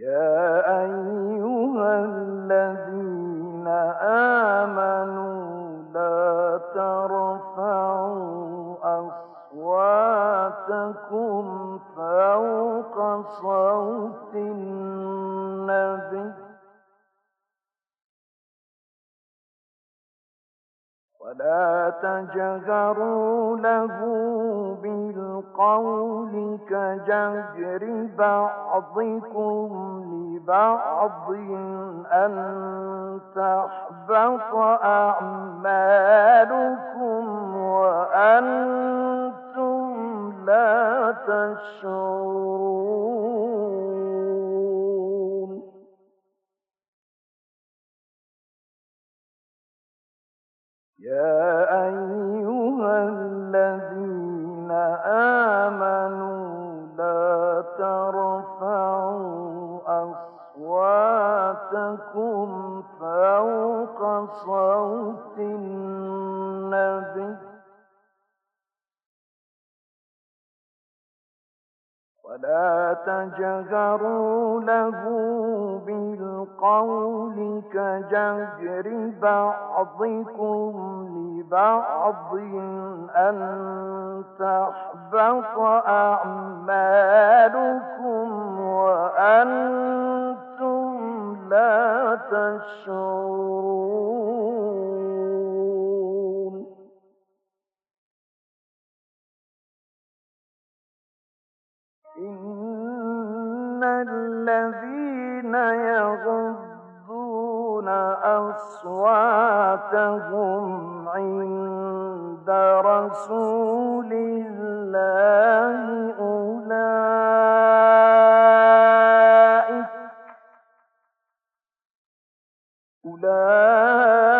يا ولا تجهروا له بالقول كجهر بعضكم لبعض أن تحبط أعمالكم وأنتم لا تشعرون يا ولا تجهروا له بالقول كجهر بعضكم لبعض أن تحبط أعمالكم وأنتم لا تشعرون إن الذين يغضون أصواتهم عند رسول الله أولئك أولئك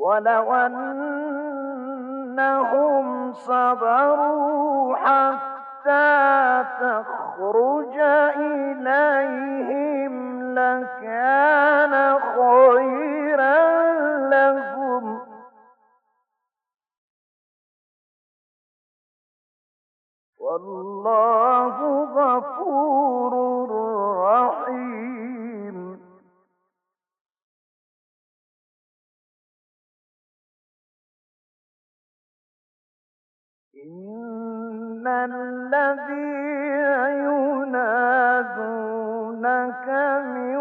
ولو أنهم صبروا حتى تخرج إليهم لكان خيرا لهم. والله غفور رحيم. إن ينادونك من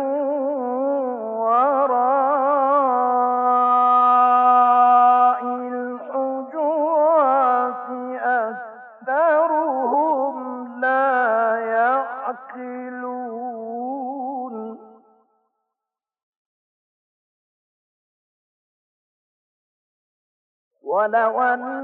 وراء أكثرهم لا يعقلون ولو أن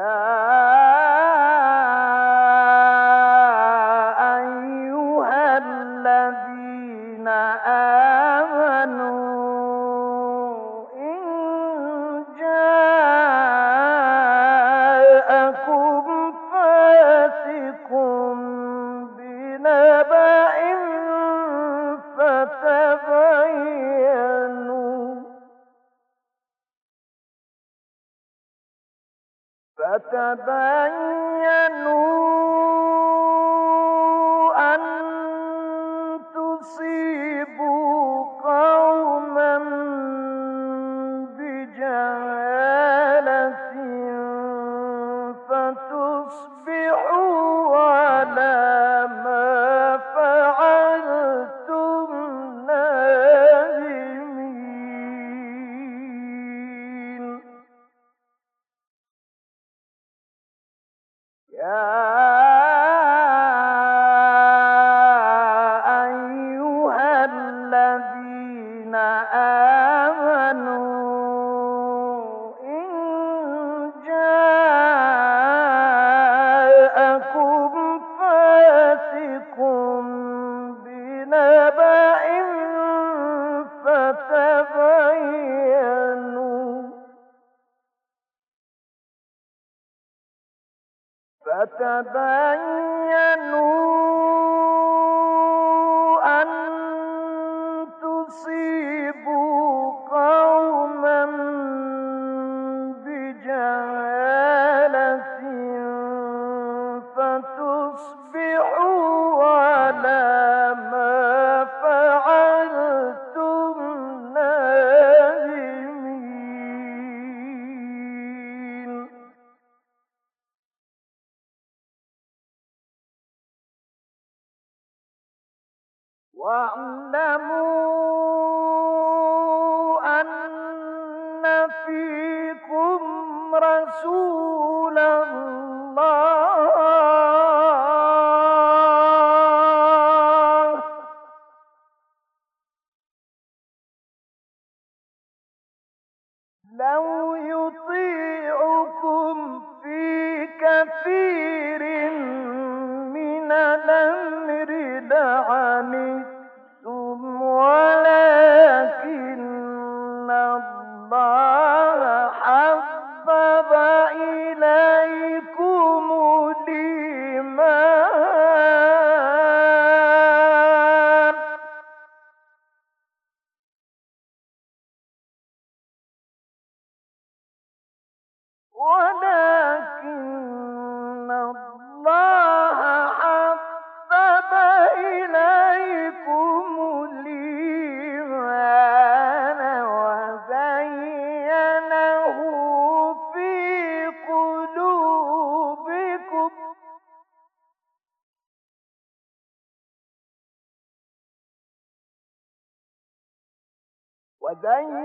يا فتبين رسول الله. لو يطيعكم في كثير من الأمر لعنتم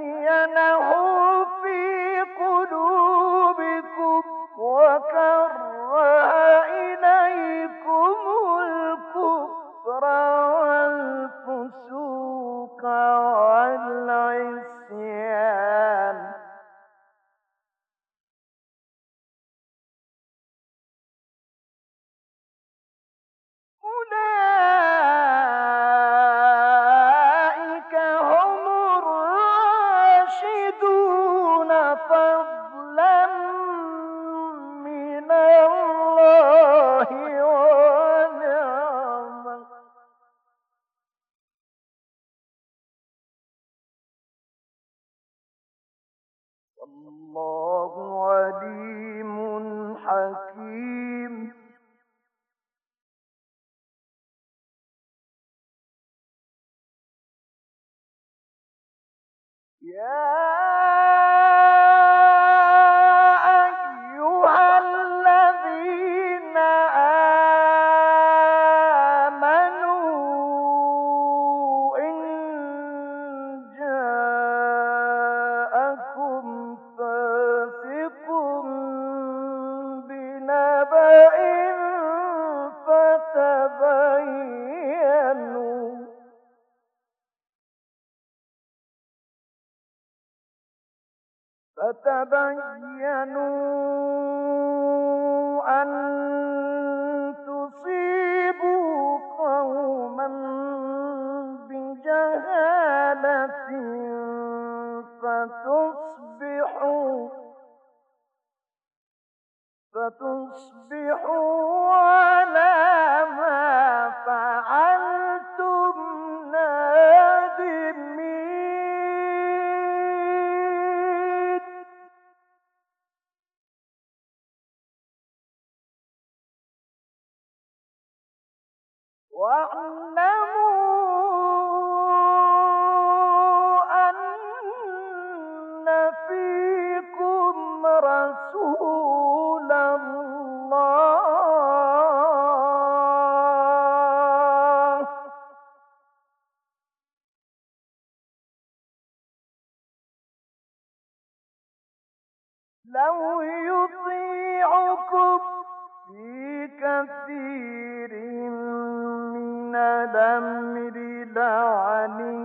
زين Yeah. فتصبحوا فتصبحوا على ما فعلتم نادمين. واعلموا في كثير من الأمر لعلي